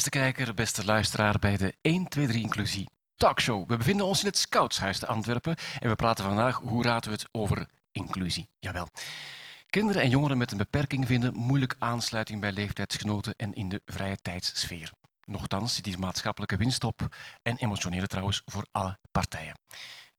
beste kijker, beste luisteraar, bij de 1, 2, 3 Inclusie Talkshow. We bevinden ons in het Scoutshuis te Antwerpen en we praten vandaag, hoe raden we het, over inclusie. Jawel. Kinderen en jongeren met een beperking vinden moeilijk aansluiting bij leeftijdsgenoten en in de vrije tijdssfeer. Nochtans zit die maatschappelijke winst op en emotionele trouwens voor alle partijen.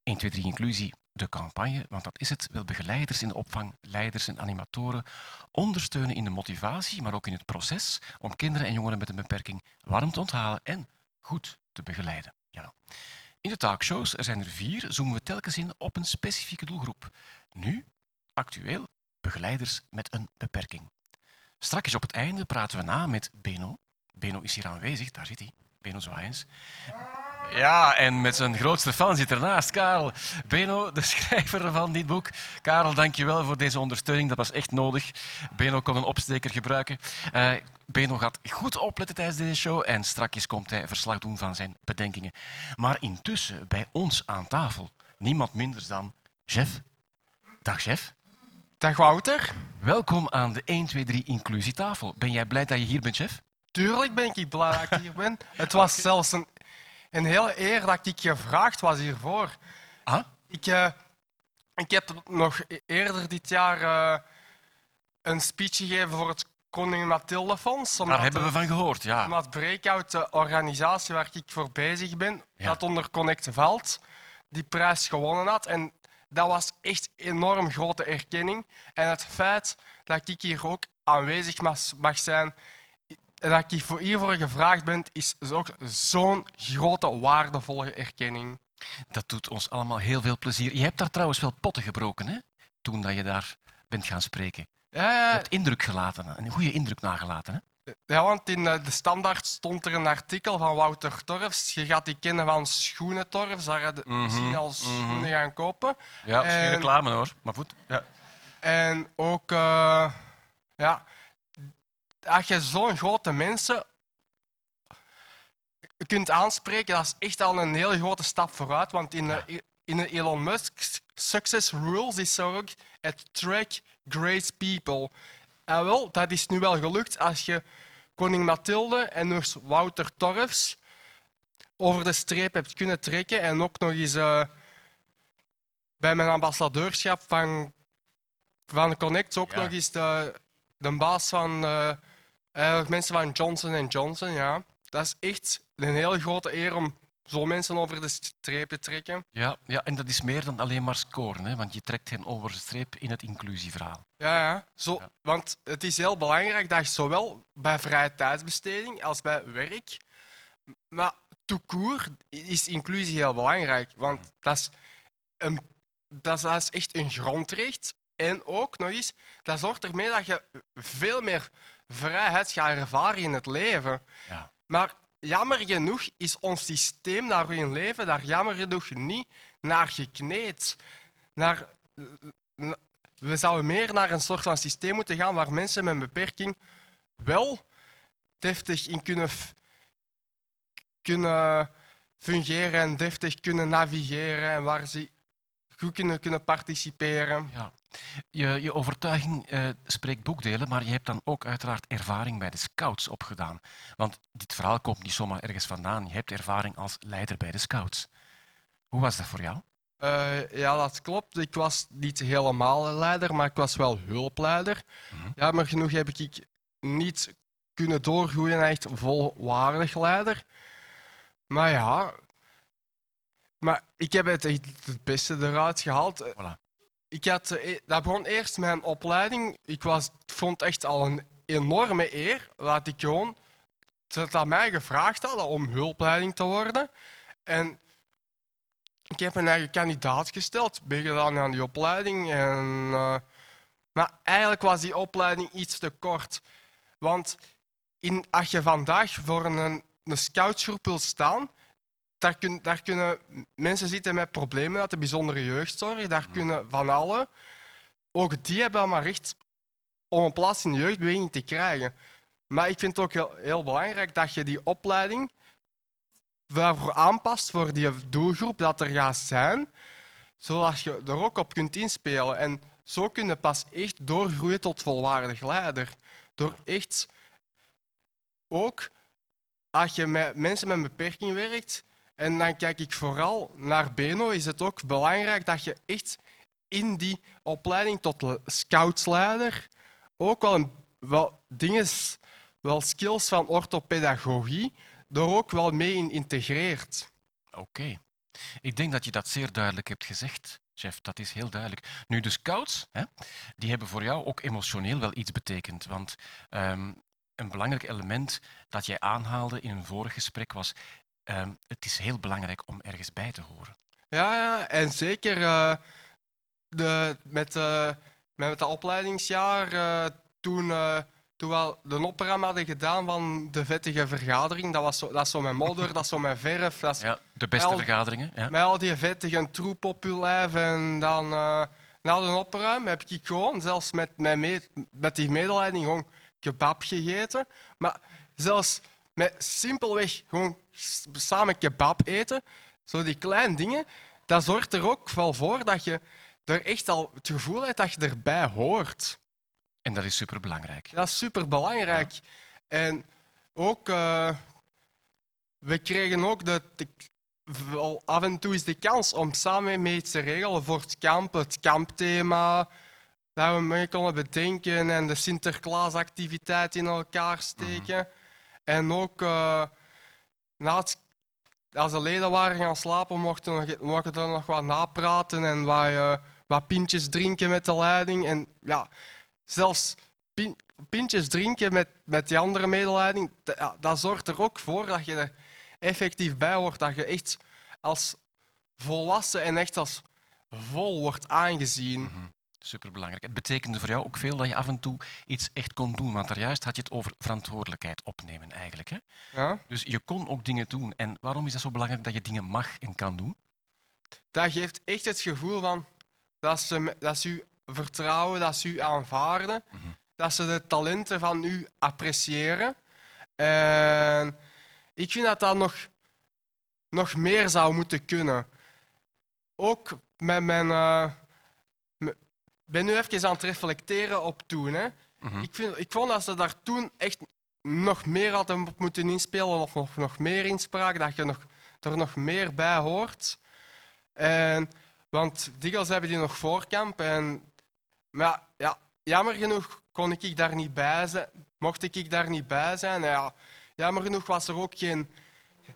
1, 2, 3 Inclusie, de campagne, want dat is het, wil begeleiders in de opvang, leiders en animatoren ondersteunen in de motivatie, maar ook in het proces om kinderen en jongeren met een beperking warm te onthalen en goed te begeleiden. Jawel. In de talkshows, er zijn er vier, zoomen we telkens in op een specifieke doelgroep. Nu, actueel, begeleiders met een beperking. Straks op het einde praten we na met Beno. Beno is hier aanwezig, daar zit hij. Beno Zwaaiens. Ja, en met zijn grootste fan zit ernaast, Karel Beno, de schrijver van dit boek. Karel, dank je wel voor deze ondersteuning. Dat was echt nodig. Beno kon een opsteker gebruiken. Uh, Beno gaat goed opletten tijdens deze show en strakjes komt hij verslag doen van zijn bedenkingen. Maar intussen bij ons aan tafel niemand minder dan Jeff. Dag, Jeff. Dag, Wouter. Welkom aan de 1, 2, 3 inclusietafel. Ben jij blij dat je hier bent, Jeff? Tuurlijk ben ik blij dat ik hier ben. Het was zelfs een een hele eer dat ik gevraagd was hiervoor. Ah? Ik, uh, ik heb nog eerder dit jaar uh, een speech gegeven voor het Koning Mathilde Fonds. Daar hebben we van gehoord, ja. Omdat Breakout, de organisatie waar ik voor bezig ben, ja. dat onder Connect Veld die prijs gewonnen had. En dat was echt enorm grote erkenning. En het feit dat ik hier ook aanwezig mag zijn dat ik hiervoor gevraagd ben, is ook zo'n grote, waardevolle erkenning. Dat doet ons allemaal heel veel plezier. Je hebt daar trouwens wel potten gebroken, hè? Toen dat je daar bent gaan spreken. Ja, Je hebt indruk gelaten, een goede indruk nagelaten, hè? Ja, want in eh, de standaard stond er een artikel van Wouter Torfs. Je gaat die kennen van Schoenentorfs. Daar had je mm misschien al schoenen gaan kopen. Ja, en, reclame hoor, maar goed. Ja. En ook... Uh, ja, als je zo'n grote mensen kunt aanspreken, dat is echt al een hele grote stap vooruit. Want in, de, in de Elon Musk Success Rules is er ook attract great people. En wel, dat is nu wel gelukt als je koning Mathilde en dus Wouter Torfs over de streep hebt kunnen trekken en ook nog eens uh, bij mijn ambassadeurschap van, van Connect ook nog eens de, de baas van uh, Mensen van Johnson Johnson, ja. Dat is echt een hele grote eer om zo mensen over de streep te trekken. Ja, ja, en dat is meer dan alleen maar scoren, hè? want je trekt hen over de streep in het inclusieverhaal. Ja, ja. Zo, want het is heel belangrijk dat je zowel bij vrije tijdsbesteding als bij werk, maar toekoer is inclusie heel belangrijk, want dat is, een, dat is echt een grondrecht. En ook nog eens, dat zorgt ermee dat je veel meer vrijheid gaan ervaren in het leven. Ja. Maar jammer genoeg is ons systeem daarin leven daar jammer genoeg niet naar gekneed. Naar, we zouden meer naar een soort van systeem moeten gaan waar mensen met een beperking wel deftig in kunnen, kunnen fungeren en deftig kunnen navigeren en waar ze goed kunnen, kunnen participeren. Ja. Je, je overtuiging uh, spreekt boekdelen, maar je hebt dan ook uiteraard ervaring bij de scouts opgedaan. Want dit verhaal komt niet zomaar ergens vandaan. Je hebt ervaring als leider bij de scouts. Hoe was dat voor jou? Uh, ja, dat klopt. Ik was niet helemaal leider, maar ik was wel hulpleider. Mm Ja, maar genoeg heb ik niet kunnen doorgroeien naar echt volwaardig leider. Maar ja, maar ik heb het, het beste eruit gehaald. Voilà ik had, eh, dat begon eerst mijn opleiding. Ik was, vond echt al een enorme eer dat ik gewoon dat aan mij gevraagd hadden om hulpleiding te worden. En ik heb een eigen kandidaat gesteld, ben gedaan aan die opleiding. En, uh, maar eigenlijk was die opleiding iets te kort. Want in, als je vandaag voor een, een scoutsgroep wilt staan, daar, kun, daar, kunnen mensen zitten met problemen uit de bijzondere jeugdzorg. Daar kunnen van alle. Ook die hebben maar recht om een plaats in de jeugdbeweging te krijgen. Maar ik vind het ook heel, heel belangrijk dat je die opleiding daarvoor aanpast voor die doelgroep dat er gaat zijn, zodat je er ook op kunt inspelen. En zo kun je pas echt doorgroeien tot volwaardig leider. Door echt ook als je met mensen met een beperking werkt, en dan kijk ik vooral naar Beno, is het ook belangrijk dat je echt in die opleiding tot le- scoutsleider ook wel, wel dingen, wel skills van orthopedagogie, er ook wel mee in integreert. Oké. Ik denk dat je dat zeer duidelijk hebt gezegd, Jeff. Dat is heel duidelijk. Nu, de scouts, hè, die hebben voor jou ook emotioneel wel iets betekend. Want ehm, een belangrijk element dat jij aanhaalde in een vorig gesprek was... ehm, het is heel belangrijk om ergens bij te horen. Ja, ja en zeker eh, de, met, eh, met het opleidingsjaar, eh, toen, toen we de opname hadden gedaan van de vettige vergadering, dat, was zo, dat is zo met modder, dat is zo met verf, dat is Ja, de beste vergaderingen. Ja. met al die vettige troep op je lijf. En dan na de opruim heb ik gewoon, zelfs met, mijn me- met die medeleiding, gewoon kebab gegeten. Maar zelfs met simpelweg gewoon samen kebab eten, zo die kleine dingen, dat zorgt er ook wel voor dat je er echt al het gevoel hebt dat je erbij hoort. En dat is superbelangrijk. Dat is super belangrijk. En ook, eh, we kregen ook de, af en toe is de kans om samen mee iets te regelen voor het kamp, het kampthema, dat we mee konden bedenken en de Sinterklaasactiviteit in elkaar steken. En ook het, als de leden waren gaan slapen, mochten we we nog wat napraten en wat, eh, wat pintjes drinken met de leiding. En ja, zelfs pin- pintjes drinken met, met die andere medeleiding, dat, zorgt er ook voor dat je er effectief bij hoort. Dat je echt als volwassen en echt als vol wordt aangezien. Superbelangrijk. Het betekende voor jou ook veel dat je af en toe iets echt kon doen. Want daarjuist had je het over verantwoordelijkheid opnemen eigenlijk. Hè? Ja? Dus je kon ook dingen doen. En waarom is dat zo belangrijk dat je dingen mag en kan doen? Dat geeft echt het gevoel van dat ze, dat ze u vertrouwen, dat ze u aanvaarden, dat ze de talenten van u appreciëren. En ik vind dat dat nog, nog meer zou moeten kunnen. Ook met mijn. eh, ben nu even aan het reflecteren op toen. Hè. Mhm. ik, vind, ik vond dat ze daar toen echt nog meer hadden moeten inspelen, of nog, nog meer inspraak, dat je nog, er nog meer bij hoort. En, want dikwijls hebben die nog voorkamp. En, maar ja, jammer genoeg kon ik daar niet bij zijn. Mocht ik daar niet bij zijn. Ja, jammer genoeg was er ook geen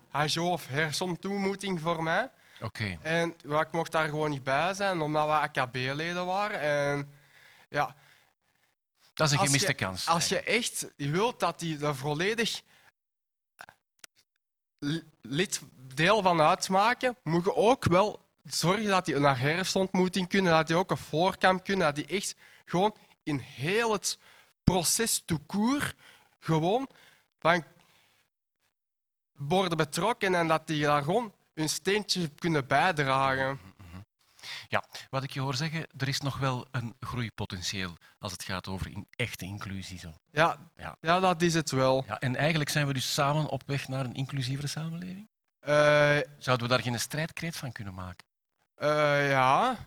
HJO of hersentoemoeting voor mij. Oké. En ik mocht daar gewoon niet bij zijn, omdat we AKB-leden waren. En ja, Dat is een als gemiste je- kans. Als je echt wilt dat die er volledig li- lid deel van uitmaken, moet je ook wel zorgen dat die naar herfstontmoeting kunnen, dat die ook een voorkamp kunnen, dat die echt gewoon in heel het proces tout court gewoon van worden betrokken en dat die daar gewoon hun steentje kunnen bijdragen. Ja, wat ik je hoor zeggen, er is nog wel een groeipotentieel als het gaat over in echte inclusie. Zo. Ja, Ja. ja. dat is het wel. Ja, en eigenlijk zijn we dus samen op weg naar een inclusievere samenleving. Eh, Zouden we daar geen strijdkreet van kunnen maken? eh, ja.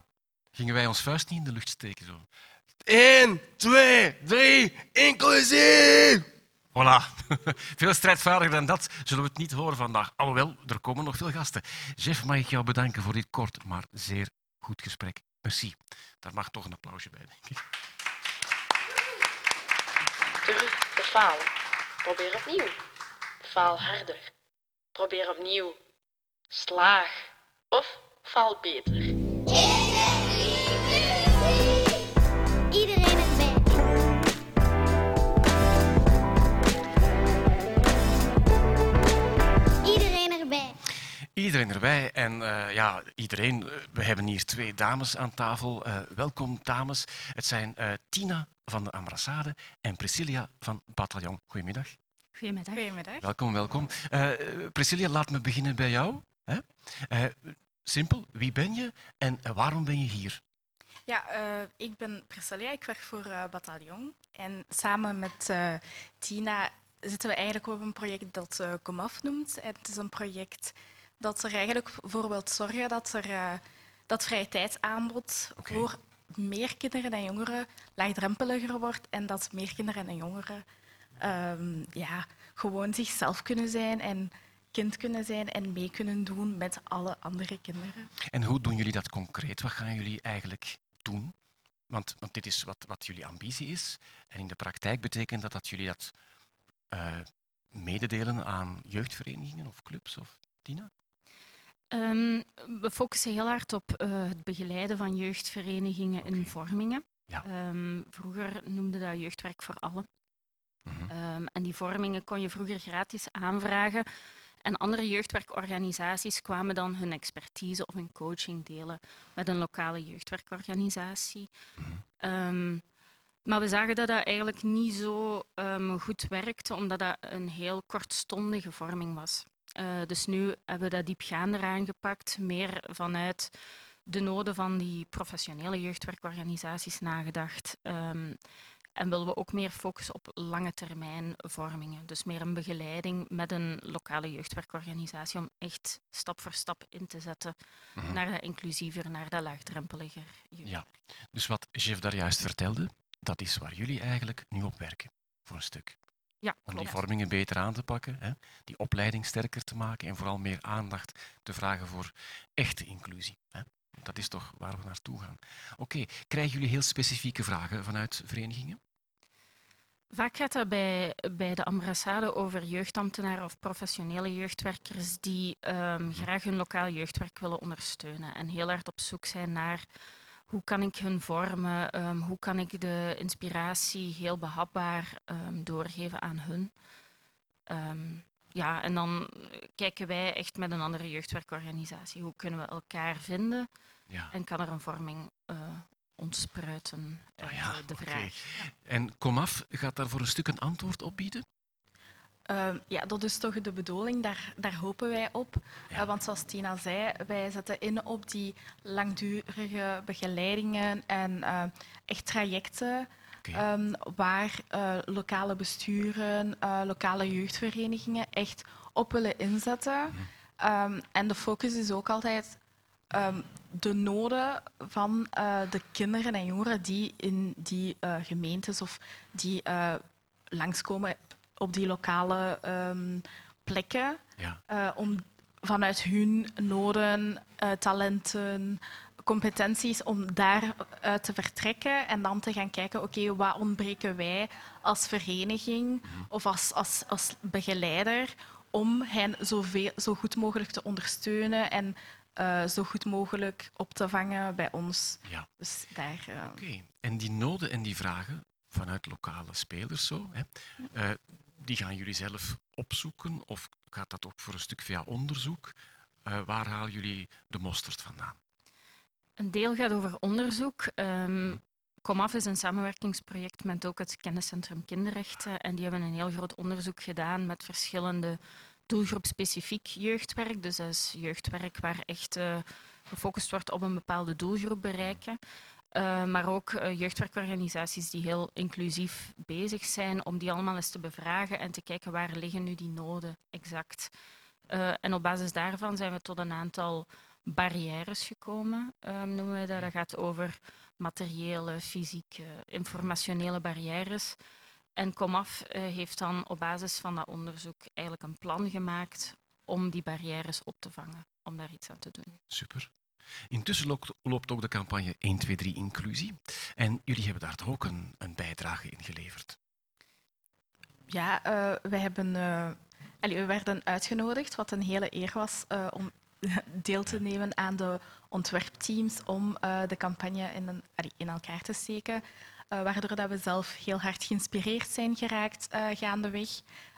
Gingen wij ons vuist niet in de lucht steken? Zo? 1, 2, 3, inclusief! Voilà. Veel strijdvaardiger dan dat zullen we het niet horen vandaag. Alhoewel, er komen nog veel gasten. Jeff, mag ik jou bedanken voor dit kort, maar zeer goed gesprek. Merci. Daar mag toch een applausje bij, denk ik. Durf te falen. Probeer opnieuw. Faal harder. Probeer opnieuw. Slaag. Of faal beter. Iedereen erbij. En eh, ja, iedereen. eh, We hebben hier twee dames aan tafel. Eh, welkom, dames. Het zijn eh, Tina van de Ambrassade en Priscilla van Bataljon. Goedemiddag. Goedemiddag. Goedemiddag. Welkom, welkom. Eh Priscilla, laat me beginnen bij jou. Hè? Eh, simpel, wie ben je en waarom ben je hier? Ja, eh, ik ben Priscilla, ik werk voor eh Bataljon. En samen met eh, Tina zitten we eigenlijk op een project dat eh Comaf noemt. En het is een project dat er eigenlijk voor wil zorgen dat er eh, dat vrije tijdsaanbod voor meer kinderen en jongeren laagdrempeliger wordt en dat meer kinderen en jongeren ehm, ja, gewoon zichzelf kunnen zijn en kind kunnen zijn en mee kunnen doen met alle andere kinderen. En hoe doen jullie dat concreet? Wat gaan jullie eigenlijk doen? Want, want dit is wat, wat jullie ambitie is. En in de praktijk betekent dat dat jullie dat eh, mededelen aan jeugdverenigingen of clubs of Tina? Ehm, we focussen heel hard op eh, het begeleiden van jeugdverenigingen in Oké. vormingen. Ja. Ehm, vroeger noemde dat jeugdwerk voor allen. Mhm. Ehm, en die vormingen kon je vroeger gratis aanvragen. En andere jeugdwerkorganisaties kwamen dan hun expertise of hun coaching delen met een lokale jeugdwerkorganisatie. Mhm. Maar we zagen dat dat eigenlijk niet zo goed werkte, omdat dat een heel kortstondige vorming was. Eh, dus nu hebben we dat diepgaander aangepakt, meer vanuit de noden van die professionele jeugdwerkorganisaties nagedacht. Ehm, en willen we ook meer focussen op lange termijn vormingen. Dus meer een begeleiding met een lokale jeugdwerkorganisatie om echt stap voor stap in te zetten Mhm. naar dat inclusiever, naar dat laagdrempeliger. jeugd. Ja. Dus wat Jeff daar juist vertelde, dat is waar jullie eigenlijk nu op werken, voor een stuk. Ja, Om die vormingen beter aan te pakken, hè? die opleiding sterker te maken en vooral meer aandacht te vragen voor echte inclusie. Hè? Dat is toch waar we naartoe gaan. Oké, krijgen jullie heel specifieke vragen vanuit verenigingen? Vaak gaat dat bij, bij de ambassade over jeugdambtenaren of professionele jeugdwerkers die ehm, graag hun lokaal jeugdwerk willen ondersteunen en heel hard op zoek zijn naar hoe kan ik hun vormen, ehm, hoe kan ik de inspiratie heel behapbaar ehm, doorgeven aan hun. Ehm, ja, en dan kijken wij echt met een andere jeugdwerkorganisatie. Hoe kunnen we elkaar vinden Ja. en kan er een vorming eh, ontspruiten uit Ah ja, eh, de vraag. En Komaf gaat daar voor een stuk een antwoord op bieden? Ehm, ja, dat is toch de bedoeling, daar, daar hopen wij op. Ja. Eh, want zoals Tina zei, wij zetten in op die langdurige begeleidingen en eh, echt trajecten ehm, waar eh, lokale besturen, lokale jeugdverenigingen echt op willen inzetten. Ehm, en de focus is ook altijd de noden van de kinderen en jongeren die in die gemeentes of die langskomen op die lokale ehm, plekken, Ja. eh, om vanuit hun noden, eh, talenten, competenties, om daaruit te vertrekken en dan te gaan kijken, oké, wat ontbreken wij als vereniging of als, als, als begeleider om hen zoveel, zo goed mogelijk te ondersteunen en eh, zo goed mogelijk op te vangen bij ons. Ja. Dus daar... eh, Oké, en die noden en die vragen vanuit lokale spelers zo, hè, eh, die gaan jullie zelf opzoeken of gaat dat ook voor een stuk via onderzoek? Eh, waar halen jullie de mosterd vandaan? Een deel gaat over onderzoek. Ehm Komaf is een samenwerkingsproject met ook het Kenniscentrum Kinderrechten. En die hebben een heel groot onderzoek gedaan met verschillende doelgroepspecifiek jeugdwerk. Dus dat is jeugdwerk waar echt eh, gefocust wordt op een bepaalde doelgroep bereiken. Eh, maar ook eh, jeugdwerkorganisaties die heel inclusief bezig zijn, om die allemaal eens te bevragen en te kijken waar liggen nu die noden exact. Eh, en op basis daarvan zijn we tot een aantal barrières gekomen, ehm, noemen we dat. Dat gaat over materiële, fysieke, informationele barrières. En Komaf eh, heeft dan op basis van dat onderzoek eigenlijk een plan gemaakt om die barrières op te vangen, om daar iets aan te doen. Super. Intussen loopt, ook de campagne 1, 2, 3 inclusie. En jullie hebben daar toch ook een, een bijdrage in geleverd. Ja, eh, wij hebben, eh, we werden uitgenodigd, wat een hele eer was eh, om deel te nemen aan de ontwerpteams om de campagne in, een, in elkaar te steken. Waardoor dat we zelf heel hard geïnspireerd zijn geraakt gaandeweg.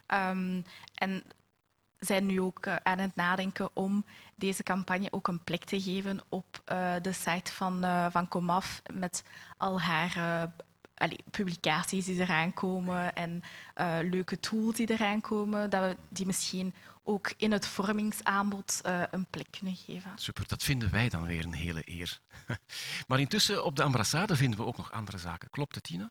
Ehm, en zijn nu ook eh, aan het nadenken om deze campagne ook een plek te geven op eh, de site van, eh van Comaf met al haar publicaties die eraan komen en leuke tools die eraan komen, dat we die misschien ook in het vormingsaanbod een plek kunnen geven. Super, dat vinden wij dan weer een hele eer. maar intussen op de ambassade vinden we ook nog andere zaken. Klopt het, Tina?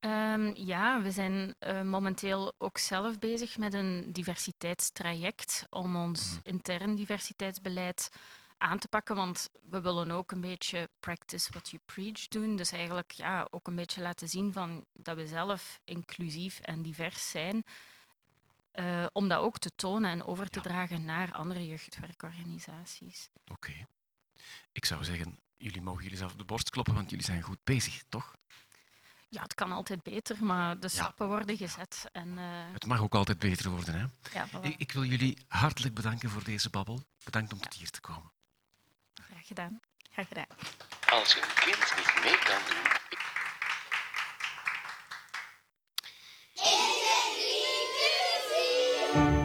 Ehm, ja, we zijn eh, momenteel ook zelf bezig met een diversiteitstraject om ons Mhm. intern diversiteitsbeleid aan te pakken, want we willen ook een beetje practice what you preach doen. Dus eigenlijk ja, ook een beetje laten zien van dat we zelf inclusief en divers zijn. eh, om dat ook te tonen en over te Ja. dragen naar andere jeugdwerkorganisaties. Oké. Ik zou zeggen, jullie mogen jullie zelf op de borst kloppen, want jullie zijn goed bezig, toch? Ja, het kan altijd beter, maar de Ja. stappen worden gezet. En, eh, Het mag ook altijd beter worden, hè? ja, voilà. Ik, ik wil jullie hartelijk bedanken voor deze babbel. Bedankt om tot hier te komen. Graag gedaan. Graag gedaan. Als je een kind niet mee kan doen...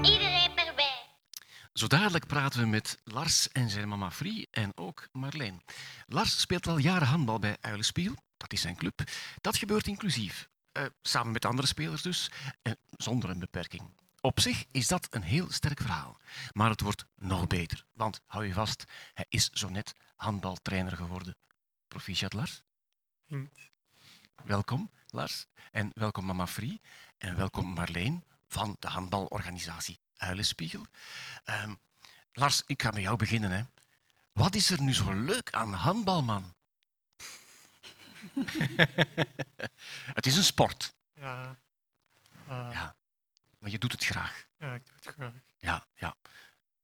Iedereen erbij. Zo dadelijk praten we met Lars en zijn mama Free en ook Marleen. Lars speelt al jaren handbal bij Uilenspiel. Dat is zijn club. Dat gebeurt inclusief. Eh, samen met andere spelers dus. En zonder een beperking. Op zich is dat een heel sterk verhaal. Maar het wordt nog beter. Want, hou je vast, hij is zo net handbaltrainer geworden. Proficiat Lars. Welkom, Lars. En welkom mama Free. En welkom Marleen van de handbalorganisatie Uilenspiegel. Ehm, Lars, ik ga met jou beginnen. Hè. Wat is er nu zo leuk aan handbal, man? het is een sport, Ja. Eh, Ja. maar je doet het graag. ja, ik doe het graag. Ja, ja.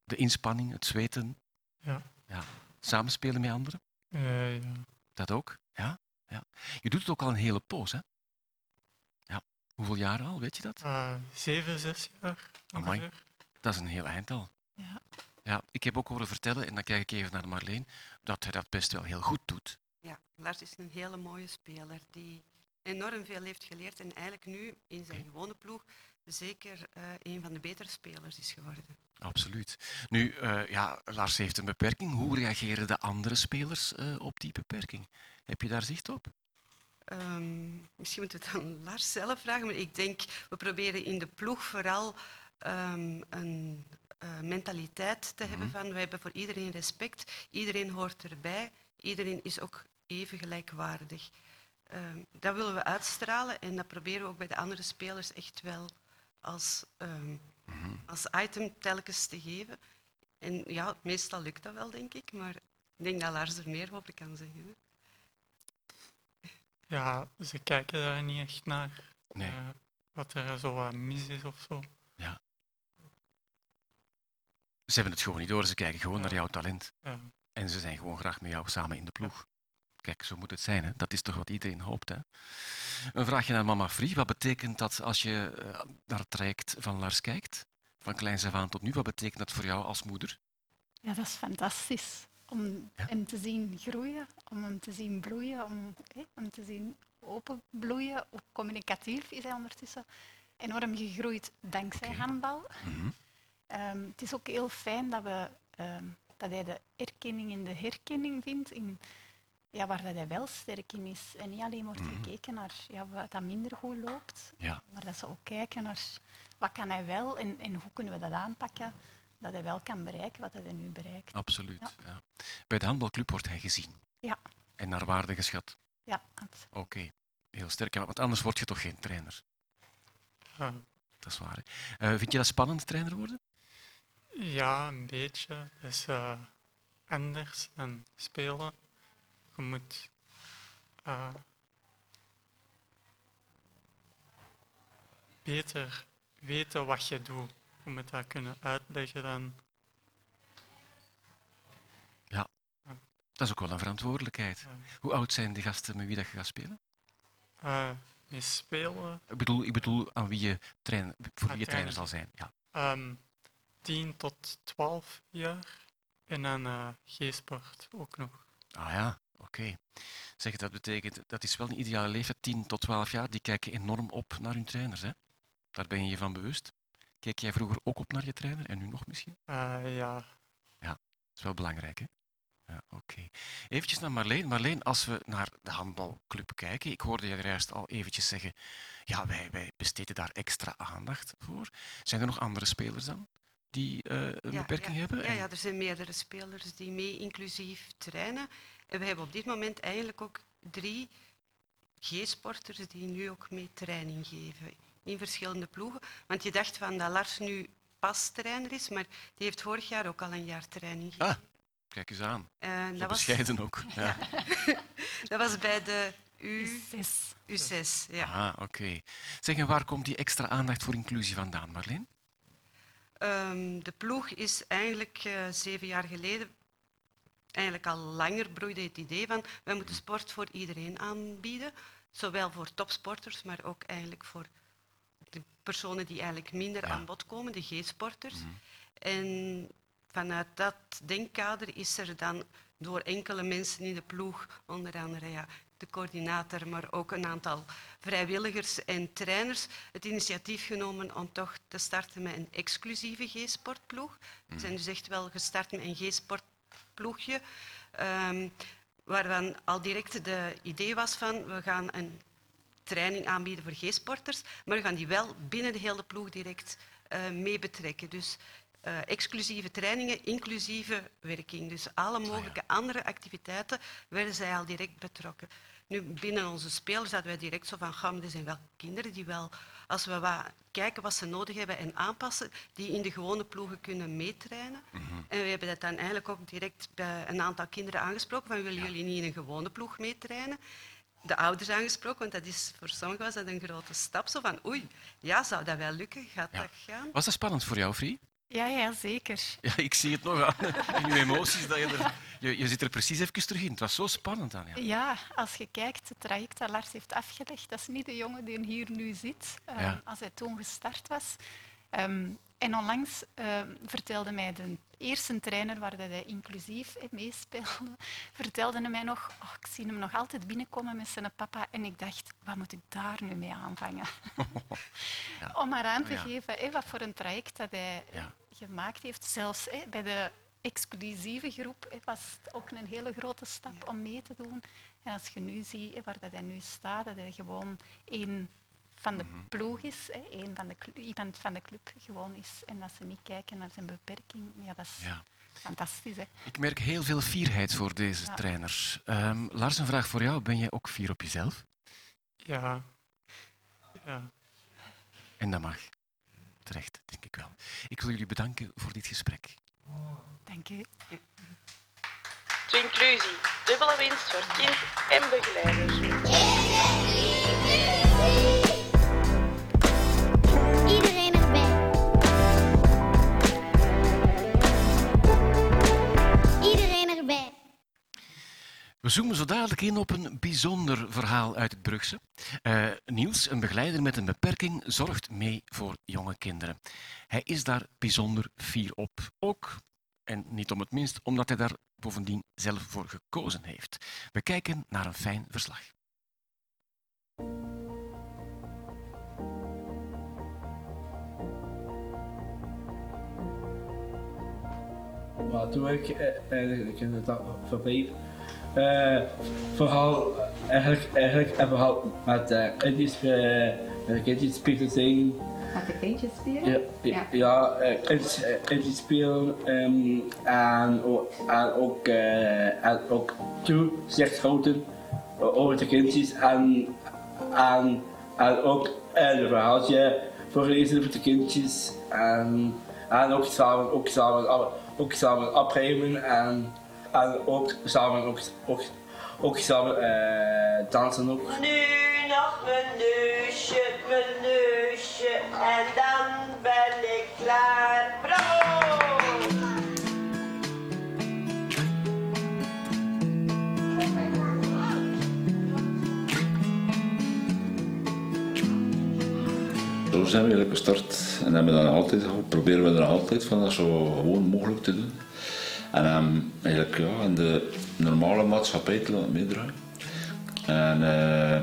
De inspanning, het zweten. Ja. ja. Samenspelen met anderen, Eh, ja. dat ook. Ja, ja. Je doet het ook al een hele poos, hè? Ja. Hoeveel jaren al, weet je dat? Eh, zeven, zes jaar Amai. Dat is een heel eind al. Ja. Ja, ik heb ook horen vertellen, en dan kijk ik even naar Marleen, dat hij dat best wel heel goed doet. Ja, Lars is een hele mooie speler die enorm veel heeft geleerd en eigenlijk nu in zijn gewone ploeg zeker eh, een van de betere spelers is geworden. Absoluut. Nu, eh, ja, Lars heeft een beperking. Hoe reageren de andere spelers eh, op die beperking? Heb je daar zicht op? Ehm, misschien moeten we het aan Lars zelf vragen, maar ik denk, we proberen in de ploeg vooral ehm, een mentaliteit te hebben van, we hebben voor iedereen respect, iedereen hoort erbij, iedereen is ook even gelijkwaardig. Ehm, dat willen we uitstralen en dat proberen we ook bij de andere spelers echt wel als, ehm, als item telkens te geven. En ja, meestal lukt dat wel, denk ik, maar ik denk dat Lars er meer over kan zeggen. hè. Ja, ze kijken daar niet echt naar. Nee. eh, wat er zo wat mis is of zo. Ze hebben het gewoon niet door. Ze kijken gewoon naar jouw talent. Ja. En ze zijn gewoon graag met jou samen in de ploeg. Kijk, zo moet het zijn. Hè? Dat is toch wat iedereen hoopt. Hè? Een vraagje naar mama Free. Wat betekent dat als je eh, naar het traject van Lars kijkt? Van kleins af aan tot nu. Wat betekent dat voor jou als moeder? Ja, dat is fantastisch. Om Ja? hem te zien groeien, om hem te zien bloeien, om hè, hem te zien openbloeien. Ook communicatief is hij ondertussen enorm gegroeid dankzij handbal. Mhm. Ehm, het is ook heel fijn dat, we, ehm, dat hij de erkenning in de herkenning vindt, in, ja, waar dat hij wel sterk in is. En niet alleen wordt Mhm. gekeken naar ja, wat dat minder goed loopt, Ja. maar dat ze ook kijken naar wat kan hij wel en, en hoe kunnen we dat aanpakken, dat hij wel kan bereiken wat hij nu bereikt. Absoluut. Ja. Ja. Bij de handbalclub wordt hij gezien. Ja. En naar waarde geschat. Ja, absoluut. Oké. Heel sterk. Want anders word je toch geen trainer. Ja. Dat is waar. Eh, vind je dat spannend, trainer worden? Ja, een beetje. Het is eh, anders dan spelen. Je moet eh, beter weten wat je doet. Je moet dat kunnen uitleggen dan. Dat is ook wel een verantwoordelijkheid. Ja. Hoe oud zijn de gasten met wie dat je gaat spelen? eh mee spelen. Ik bedoel, ik bedoel aan wie je trainer, voor wie je trainer trainer. zal zijn. Ja. Ehm 10 tot 12 jaar. En dan eh G-sport ook nog. Ah ja, oké. Zeg, dat betekent, dat is wel een ideale leeftijd, 10 tot 12 jaar. Die kijken enorm op naar hun trainers. Hè? Daar ben je je van bewust. Keek jij vroeger ook op naar je trainer en nu nog misschien? Eh, ja, Dat is wel belangrijk, hè? Ja, oké. Eventjes naar Marleen. Marleen, als we naar de handbalclub kijken, ik hoorde je er juist al eventjes zeggen, ja, wij, wij besteden daar extra aandacht voor. Zijn er nog andere spelers dan die eh, een Ja, beperking ja. hebben? Ja, ja, er zijn meerdere spelers die mee inclusief trainen. En we hebben op dit moment eigenlijk ook drie G-sporters die nu ook mee training geven in verschillende ploegen. Want je dacht van dat Lars nu pas trainer is, maar die heeft vorig jaar ook al een jaar training gegeven. Ah, Kijk eens aan. Eh, Zo dat, was, bescheiden ook. Ja. dat was bij de U, Zes. U6. Ja. Ah, oké. Zeg, en waar komt die extra aandacht voor inclusie vandaan, Marleen? Ehm, de ploeg is eigenlijk eh, zeven jaar geleden, eigenlijk al langer broeide het idee van wij moeten sport voor iedereen aanbieden. Zowel voor topsporters, maar ook eigenlijk voor de personen die eigenlijk minder Ja. aan bod komen, de G-sporters. En vanuit dat denkkader is er dan door enkele mensen in de ploeg, onder andere ja, de coördinator, maar ook een aantal vrijwilligers en trainers, het initiatief genomen om toch te starten met een exclusieve G-sportploeg. We zijn dus echt wel gestart met een G-sportploegje, ehm, waarvan al direct de idee was van we gaan een training aanbieden voor G-sporters, maar we gaan die wel binnen de hele ploeg direct eh, mee betrekken. Dus eh, exclusieve trainingen, inclusieve werking. Dus alle mogelijke andere activiteiten werden zij al direct betrokken. Nu, binnen onze spelers hadden wij direct zo van, "Ga, maar er zijn wel kinderen die wel, als we wat kijken wat ze nodig hebben en aanpassen, die in de gewone ploegen kunnen meetrainen. En we hebben dat dan eigenlijk ook direct bij een aantal kinderen aangesproken, van willen jullie niet in een gewone ploeg meetrainen? de ouders aangesproken, want dat is, voor sommigen was dat een grote stap. Zo van, oei, ja, zou dat wel lukken? Gaat Ja. dat gaan? Was dat spannend voor jou, Frie? Ja, ja, zeker. Ja, ik zie het nog aan in je emoties. Dat je, er, je, je zit er precies even terug in. Het was zo spannend aan. Ja. Als je kijkt, het traject dat Lars heeft afgelegd, dat is niet de jongen die hier nu zit, eh, Ja. als hij toen gestart was. Ehm, en onlangs eh, vertelde mij de eerste trainer waar dat hij inclusief meespeelde, vertelde hij mij nog, oh, ik zie hem nog altijd binnenkomen met zijn papa en ik dacht, wat moet ik daar nu mee aanvangen? Ja. Om maar aan te Ja. geven wat voor een traject dat hij Ja. gemaakt heeft. Zelfs bij de exclusieve groep was het ook een hele grote stap om mee te doen. En als je nu ziet waar dat hij nu staat, dat hij gewoon één van de ploeg is, eh, van de iemand van de club gewoon is. En dat ze niet kijken naar zijn beperking, ja, dat is Ja. fantastisch. Hè? Ik merk heel veel fierheid voor deze Ja. trainers. Ehm, Lars, een vraag voor jou. Ben jij ook fier op jezelf? Ja. Ja. En dat mag. Terecht, denk ik wel. Ik wil jullie bedanken voor dit gesprek. Dank u. To inclusie, dubbele winst voor kind en begeleider. We zoomen zo dadelijk in op een bijzonder verhaal uit het Brugse. Eh, Niels, een begeleider met een beperking, zorgt mee voor jonge kinderen. Hij is daar bijzonder fier op. Ook, en niet om het minst, omdat hij daar bovendien zelf voor gekozen heeft. We kijken naar een fijn verslag. Maar toen ik eh, eigenlijk in het verbleef, eh vooral eigenlijk, eigenlijk een verhaal met uh, kindjes, uh, met kindjes spelen zingen. Met de kindjes spelen? Ja, ja. ja eh, kindjes, eh, kindjes spelen ehm, en, ook- en ook, eh, en ook toezicht houden over de kindjes en, en, en ook een verhaaltje voorlezen voor de kindjes en, en ook samen, ook samen, ook samen opruimen en, en ook samen, ook, ook, ook samen eh, dansen ook. Nu nog mijn neusje, mijn neusje en dan ben ik klaar. Bravo! Zo zijn we eigenlijk gestart en hebben we dan altijd, proberen we er altijd van dat zo gewoon mogelijk te doen. En ehm, eigenlijk ja, in de normale maatschappij te laten meedraaien. En uh,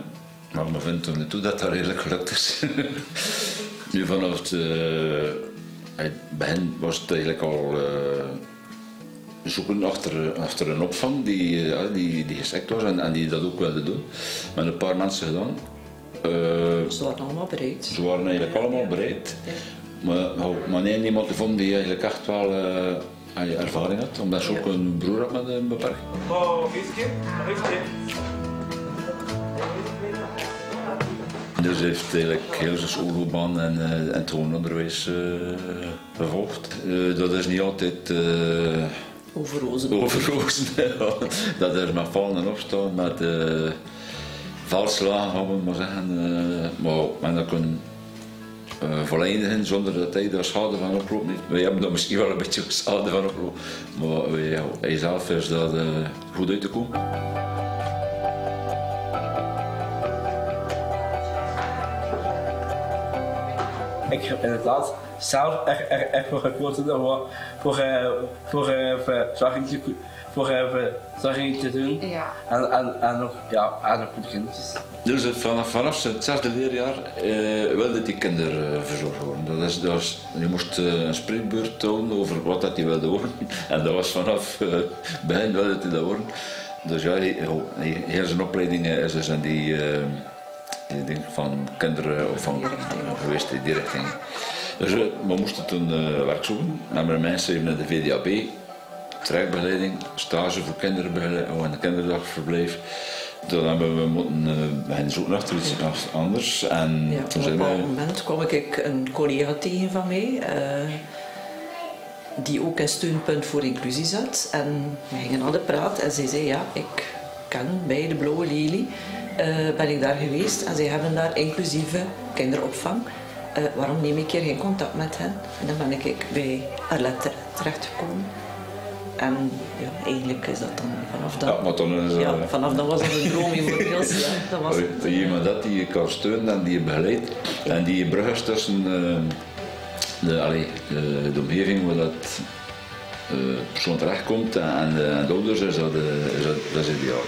maar we vinden tot nu toe dat dat redelijk gelukt is. nu vanaf het, uh, het begin was het eigenlijk al uh, zoeken achter, achter een opvang die, die, die geschikt was en, en die dat ook wilde doen. Met een paar mensen gedaan. Ze waren allemaal bereid. Ze waren eigenlijk allemaal bereid. Ja. Maar, maar nee, niemand gevonden die eigenlijk echt wel uh, ervaring had, omdat ze ook een broer had met een beperking. Oh. Dus hij heeft eigenlijk heel zijn schoolloopbaan en, uh, en het onderwijs uh, gevolgd. Uh, dat is niet altijd Over rozen. Over rozen, ja. Dat er met vallen en opstaan, met uh, valslagen, gaan we maar zeggen. Uh, maar men dat kunnen uh, zonder dat hij daar schade van heeft. Wij hebben daar misschien wel een beetje schade van oplopen, maar ja, hij zelf is dat uh, goed uit te komen. Ik heb inderdaad zelf echt, echt, echt voor gekozen voor, voor, uh, voor, uh, verzorging te, voor uh, verzorging te doen. Ja. En, en, en nog, ja, en nog voor de kindjes. Dus het, vanaf, vanaf het zesde leerjaar uh, wilde die kinder verzorgd worden. Dat is, dat is, je moest een spreekbeurt tonen over wat dat hij wilde worden. En dat was vanaf uh, begin wilde hij dat worden. Dus ja, hij, heel zijn opleiding is dus in die, die ding van kinderen of van geweest in die richting. Dus we moesten toen uh, werk zoeken. We hebben mensen even naar de VDAB, trajectbegeleiding, stage voor kinderbegeleiding en een kinderdagverblijf. Toen hebben we moeten uh, gaan zoeken naar iets anders. En ja, toen op een moment kwam ik een collega tegen van mij, uh, die ook in steunpunt voor inclusie zat. En we gingen aan de praat en zij zei, ja, ik ken bij de Blauwe Lelie, ben ik daar geweest en zij hebben daar inclusieve kinderopvang. Uh, waarom neem ik hier geen contact met hen? En dan ben ik bij Arlette terechtgekomen. En ja, eigenlijk is dat dan vanaf dan... Ja, maar dan is, ja, vanaf dan was dat een droom voor Niels. Ja, dat was dat iemand dat die je kan steunen en die je begeleidt. En die je brug is tussen uh, de, allee, de, de, omgeving waar dat uh, persoon terechtkomt en de, en de ouders, is dat, is dat, dat is ideaal.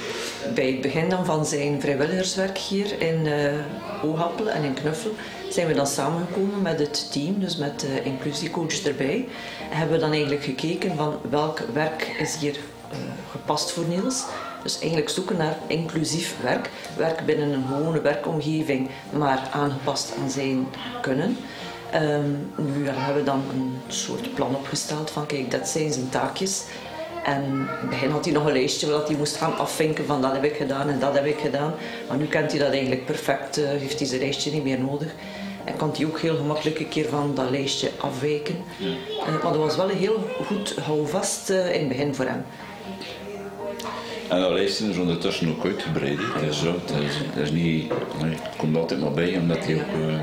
Bij het begin dan van zijn vrijwilligerswerk hier in uh, Oogappel en in Knuffel zijn we dan samengekomen met het team, dus met de inclusiecoach erbij. En hebben we dan eigenlijk gekeken van welk werk is hier uh, gepast voor Niels. Dus eigenlijk zoeken naar inclusief werk. Werk binnen een gewone werkomgeving, maar aangepast aan zijn kunnen. Um, nu hebben we dan een soort plan opgesteld van kijk, dat zijn zijn taakjes. En in het begin had hij nog een lijstje dat hij moest gaan afvinken van dat heb ik gedaan en dat heb ik gedaan. Maar nu kent hij dat eigenlijk perfect, uh, heeft hij zijn lijstje niet meer nodig. En kan hij ook heel gemakkelijk een keer van dat lijstje afwijken. Ja. Uh, maar dat was wel een heel goed houvast uh, in het begin voor hem. En dat lijstje is ondertussen ook uitgebreid. Het is, zo, het is, het is niet, nee, het komt altijd maar bij omdat hij ook uh,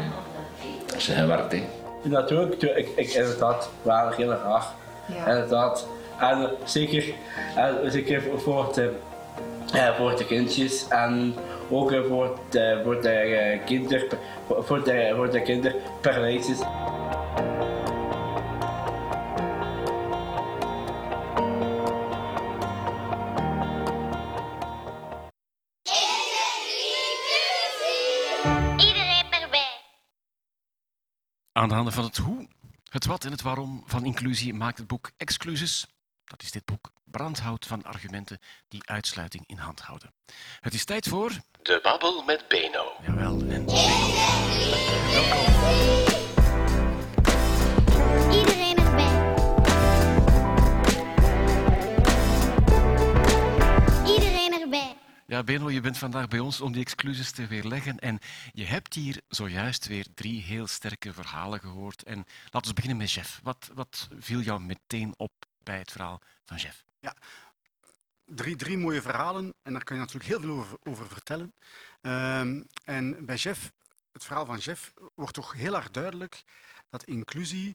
zijn werkt. Natuurlijk, ik, ik inderdaad wel heel graag. Ja. Inderdaad. En zeker, en zeker voor, de, uh, voor de kindjes en ook voor de, voor de kinder, voor de, voor de kinderparalysis. Iedereen erbij. Aan de handen van het hoe, het wat en het waarom van inclusie maakt het boek Excluses, dat is dit boek, brandhout van argumenten die uitsluiting in hand houden. Het is tijd voor... De Babbel met Beno. Jawel, en Beno. Welkom. Iedereen erbij. Iedereen erbij. Ja, Beno, je bent vandaag bij ons om die excuses te weerleggen. En je hebt hier zojuist weer drie heel sterke verhalen gehoord. En laten we beginnen met Jeff. Wat, wat viel jou meteen op bij het verhaal van Jeff? Ja, drie, drie mooie verhalen en daar kun je natuurlijk heel veel over, over vertellen. Um, en bij Jeff, het verhaal van Jeff, wordt toch heel erg duidelijk dat inclusie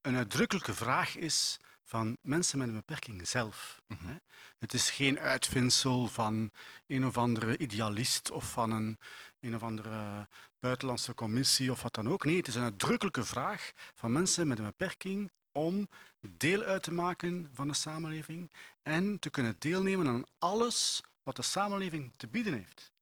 een uitdrukkelijke vraag is van mensen met een beperking zelf. Mm -hmm. Het is geen uitvindsel van een of andere idealist of van een, een of andere buitenlandse commissie of wat dan ook. Nee, het is een uitdrukkelijke vraag van mensen met een beperking om deel uit te maken van de samenleving en te kunnen deelnemen aan alles wat de samenleving te bieden heeft.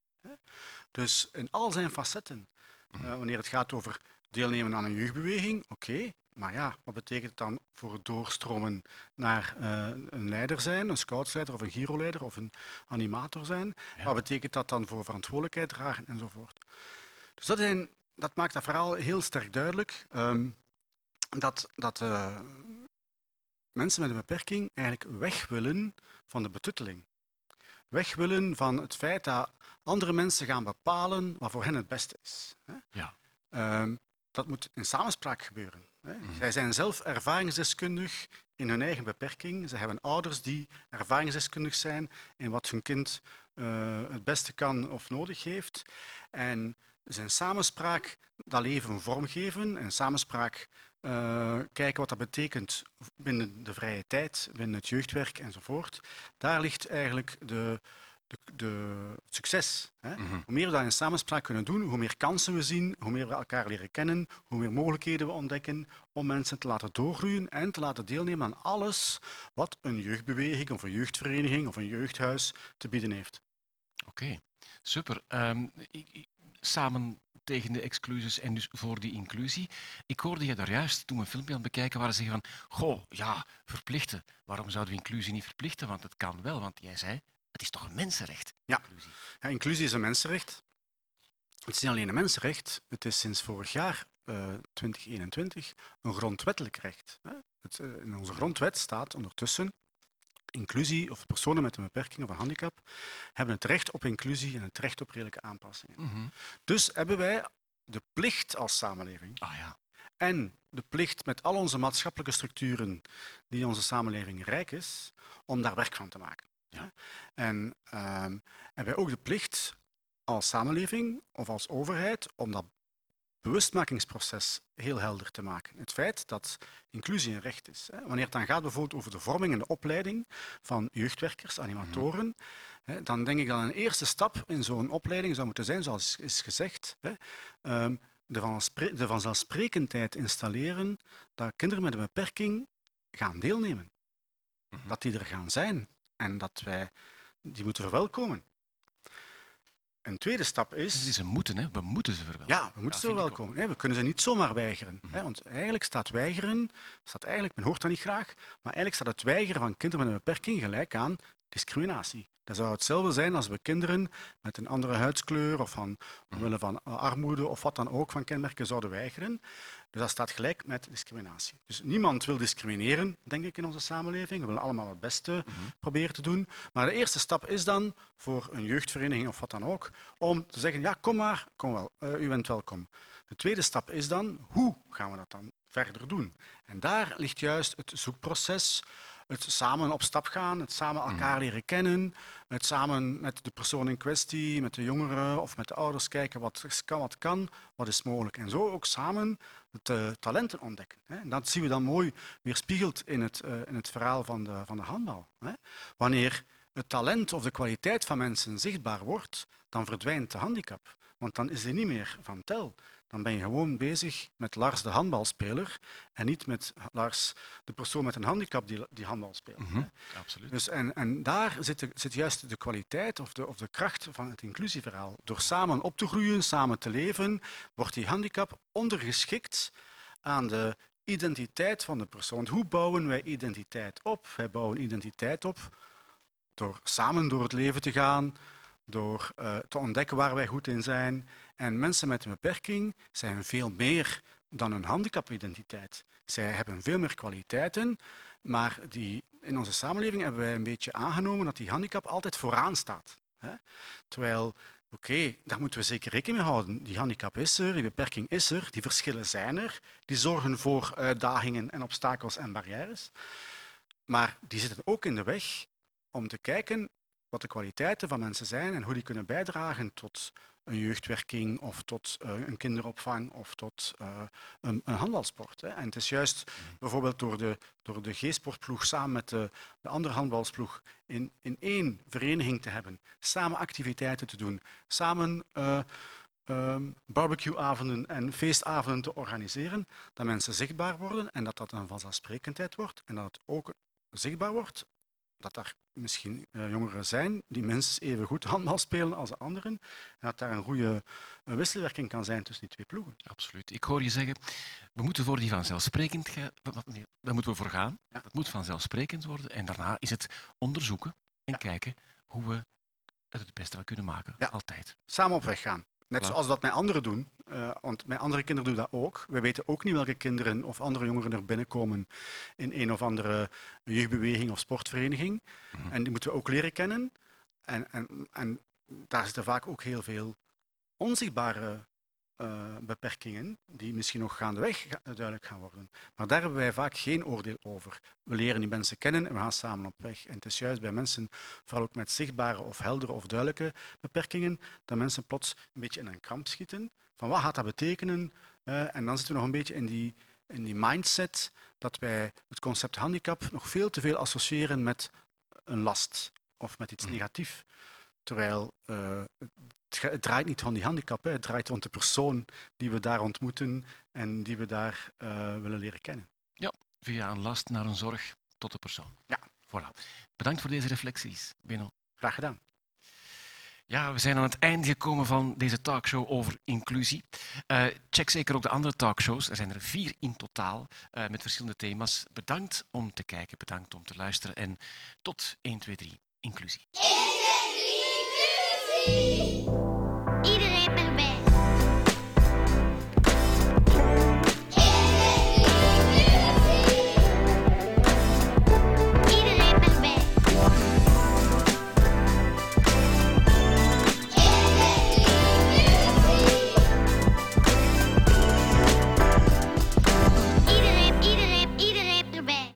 Dus in al zijn facetten. Uh, wanneer het gaat over deelnemen aan een jeugdbeweging, oké, okay, maar ja, wat betekent het dan voor het doorstromen naar uh, een leider zijn, een scoutsleider of een giroleider of een animator zijn? Ja. Wat betekent dat dan voor verantwoordelijkheid dragen enzovoort? Dus dat, zijn, dat maakt dat verhaal heel sterk duidelijk. Um, dat, dat uh, mensen met een beperking eigenlijk weg willen van de betutteling. Weg willen van het feit dat andere mensen gaan bepalen wat voor hen het beste is. Ja. Um, dat moet in samenspraak gebeuren. Hè. Mm. Zij zijn zelf ervaringsdeskundig in hun eigen beperking. Ze hebben ouders die ervaringsdeskundig zijn in wat hun kind eh, het beste kan of nodig heeft. En zijn samenspraak dat leven vormgeven en samenspraak eh, kijken wat dat betekent binnen de vrije tijd, binnen het jeugdwerk enzovoort. Daar ligt eigenlijk de, de, de het succes. Hè? Mhm. Hoe meer we dat in samenspraak kunnen doen, hoe meer kansen we zien, hoe meer we elkaar leren kennen, hoe meer mogelijkheden we ontdekken om mensen te laten doorgroeien en te laten deelnemen aan alles wat een jeugdbeweging of een jeugdvereniging of een jeugdhuis te bieden heeft. Oké, super. Ehm, ik- ik- samen tegen de exclusies en dus voor die inclusie. Ik hoorde je daar juist toen we een filmpje aan het bekijken waren zeggen van goh, ja, verplichten. Waarom zouden we inclusie niet verplichten? Want het kan wel, want jij zei, het is toch een mensenrecht? Ja. Ja, inclusie is een mensenrecht. Het is niet alleen een mensenrecht, het is sinds vorig jaar, eh, 2021, een grondwettelijk recht. hè. Het, eh, in onze grondwet staat ondertussen inclusie of personen met een beperking of een handicap hebben het recht op inclusie en het recht op redelijke aanpassingen. Mhm. Dus hebben wij de plicht als samenleving Ah ja. en de plicht met al onze maatschappelijke structuren die onze samenleving rijk is, om daar werk van te maken. Ja. En ehm, hebben wij ook de plicht als samenleving of als overheid om dat bewustmakingsproces heel helder te maken. Het feit dat inclusie een recht is. Hè. Wanneer het dan gaat bijvoorbeeld over de vorming en de opleiding van jeugdwerkers, animatoren, hè, dan denk ik dat een eerste stap in zo'n opleiding zou moeten zijn, zoals is gezegd, hè, ehm, de, vanzelfspre- de vanzelfsprekendheid installeren dat kinderen met een beperking gaan deelnemen. Dat die er gaan zijn en dat wij die moeten verwelkomen. Een tweede stap is... Het is een moeten, hè? We moeten ze verwelkomen. Ja, we moeten ze verwelkomen. hè. We kunnen ze niet zomaar weigeren. hè, Want eigenlijk staat weigeren, staat eigenlijk, men hoort dat niet graag, maar eigenlijk staat het weigeren van kinderen met een beperking gelijk aan discriminatie. Dat zou hetzelfde zijn als we kinderen met een andere huidskleur of van, omwille van armoede of wat dan ook van kenmerken zouden weigeren. Dus dat staat gelijk met discriminatie. Dus niemand wil discrimineren, denk ik, in onze samenleving. We willen allemaal het beste proberen te doen. Maar de eerste stap is dan voor een jeugdvereniging of wat dan ook, om te zeggen, ja, kom maar, kom wel, eh, u bent welkom. De tweede stap is dan, hoe gaan we dat dan verder doen? En daar ligt juist het zoekproces, het samen op stap gaan, het samen elkaar leren kennen, het samen met de persoon in kwestie, met de jongeren of met de ouders kijken wat kan, wat kan, wat is mogelijk. En zo ook samen het eh, talenten ontdekken. Hè. Dat zien we dan mooi weerspiegeld in het, eh, in het verhaal van de, van de handbal. Hè. Wanneer het talent of de kwaliteit van mensen zichtbaar wordt, dan verdwijnt de handicap. Want dan is die niet meer van tel. Dan ben je gewoon bezig met Lars de handbalspeler en niet met Lars de persoon met een handicap die, die handbal speelt. Mhm, Absoluut. Dus en, en daar zit, de- zit juist de kwaliteit of de, of de kracht van het inclusieverhaal. Door samen op te groeien, samen te leven, wordt die handicap ondergeschikt aan de identiteit van de persoon. Hoe bouwen wij identiteit op? Wij bouwen identiteit op door samen door het leven te gaan, door eh, te ontdekken waar wij goed in zijn. En mensen met een beperking zijn veel meer dan een handicapidentiteit. Zij hebben veel meer kwaliteiten, maar die, in onze samenleving hebben wij een beetje aangenomen dat die handicap altijd vooraan staat. Hè? Terwijl, oké, daar moeten we zeker rekening mee houden. Die handicap is er, die beperking is er, die verschillen zijn er, die zorgen voor uitdagingen en obstakels en barrières. Maar die zitten ook in de weg om te kijken wat de kwaliteiten van mensen zijn en hoe die kunnen bijdragen tot een jeugdwerking of tot eh, een kinderopvang of tot eh, een, een handbalsport. Hè. En het is juist bijvoorbeeld door de, door de G-sportploeg samen met de, de andere handbalsploeg in, in één vereniging te hebben, samen activiteiten te doen, samen eh, ehm, barbecueavonden en feestavonden te organiseren, dat mensen zichtbaar worden en dat dat een vanzelfsprekendheid wordt en dat het ook zichtbaar wordt dat er misschien eh, jongeren zijn die minstens even goed handbal spelen als de anderen. En dat daar een goede eh, wisselwerking kan zijn tussen die twee ploegen. Absoluut. Ik hoor je zeggen, we moeten voor die vanzelfsprekend gaan. Daar moeten we voor gaan. Dat moet vanzelfsprekend worden. En daarna is het onderzoeken en kijken hoe we er het beste van kunnen maken. Altijd. Samen op weg gaan. Net zoals dat mijn anderen doen, eh, want mijn andere kinderen doen dat ook. We weten ook niet welke kinderen of andere jongeren er binnenkomen in een of andere jeugdbeweging of sportvereniging. En die moeten we ook leren kennen. En, en, en daar zitten vaak ook heel veel onzichtbare eh, beperkingen, die misschien nog gaandeweg ga- duidelijk gaan worden. Maar daar hebben wij vaak geen oordeel over. We leren die mensen kennen en we gaan samen op weg. En het is juist bij mensen, vooral ook met zichtbare of heldere of duidelijke beperkingen, dat mensen plots een beetje in een kramp schieten. Van wat gaat dat betekenen? Eh, en dan zitten we nog een beetje in die, in die mindset dat wij het concept handicap nog veel te veel associëren met een last of met iets negatiefs. Terwijl eh, het, draait niet om die handicap, hè. het draait rond de persoon die we daar ontmoeten en die we daar eh, willen leren kennen. Ja, via een last naar een zorg tot de persoon. Ja. Voilà. Bedankt voor deze reflecties, Benno. Graag gedaan. Ja, we zijn aan het einde gekomen van deze talkshow over inclusie. Eh, check zeker ook de andere talkshows. Er zijn er vier in totaal eh, met verschillende thema's. Bedankt om te kijken, bedankt om te luisteren en tot 1, 2, 3, inclusie. Bye!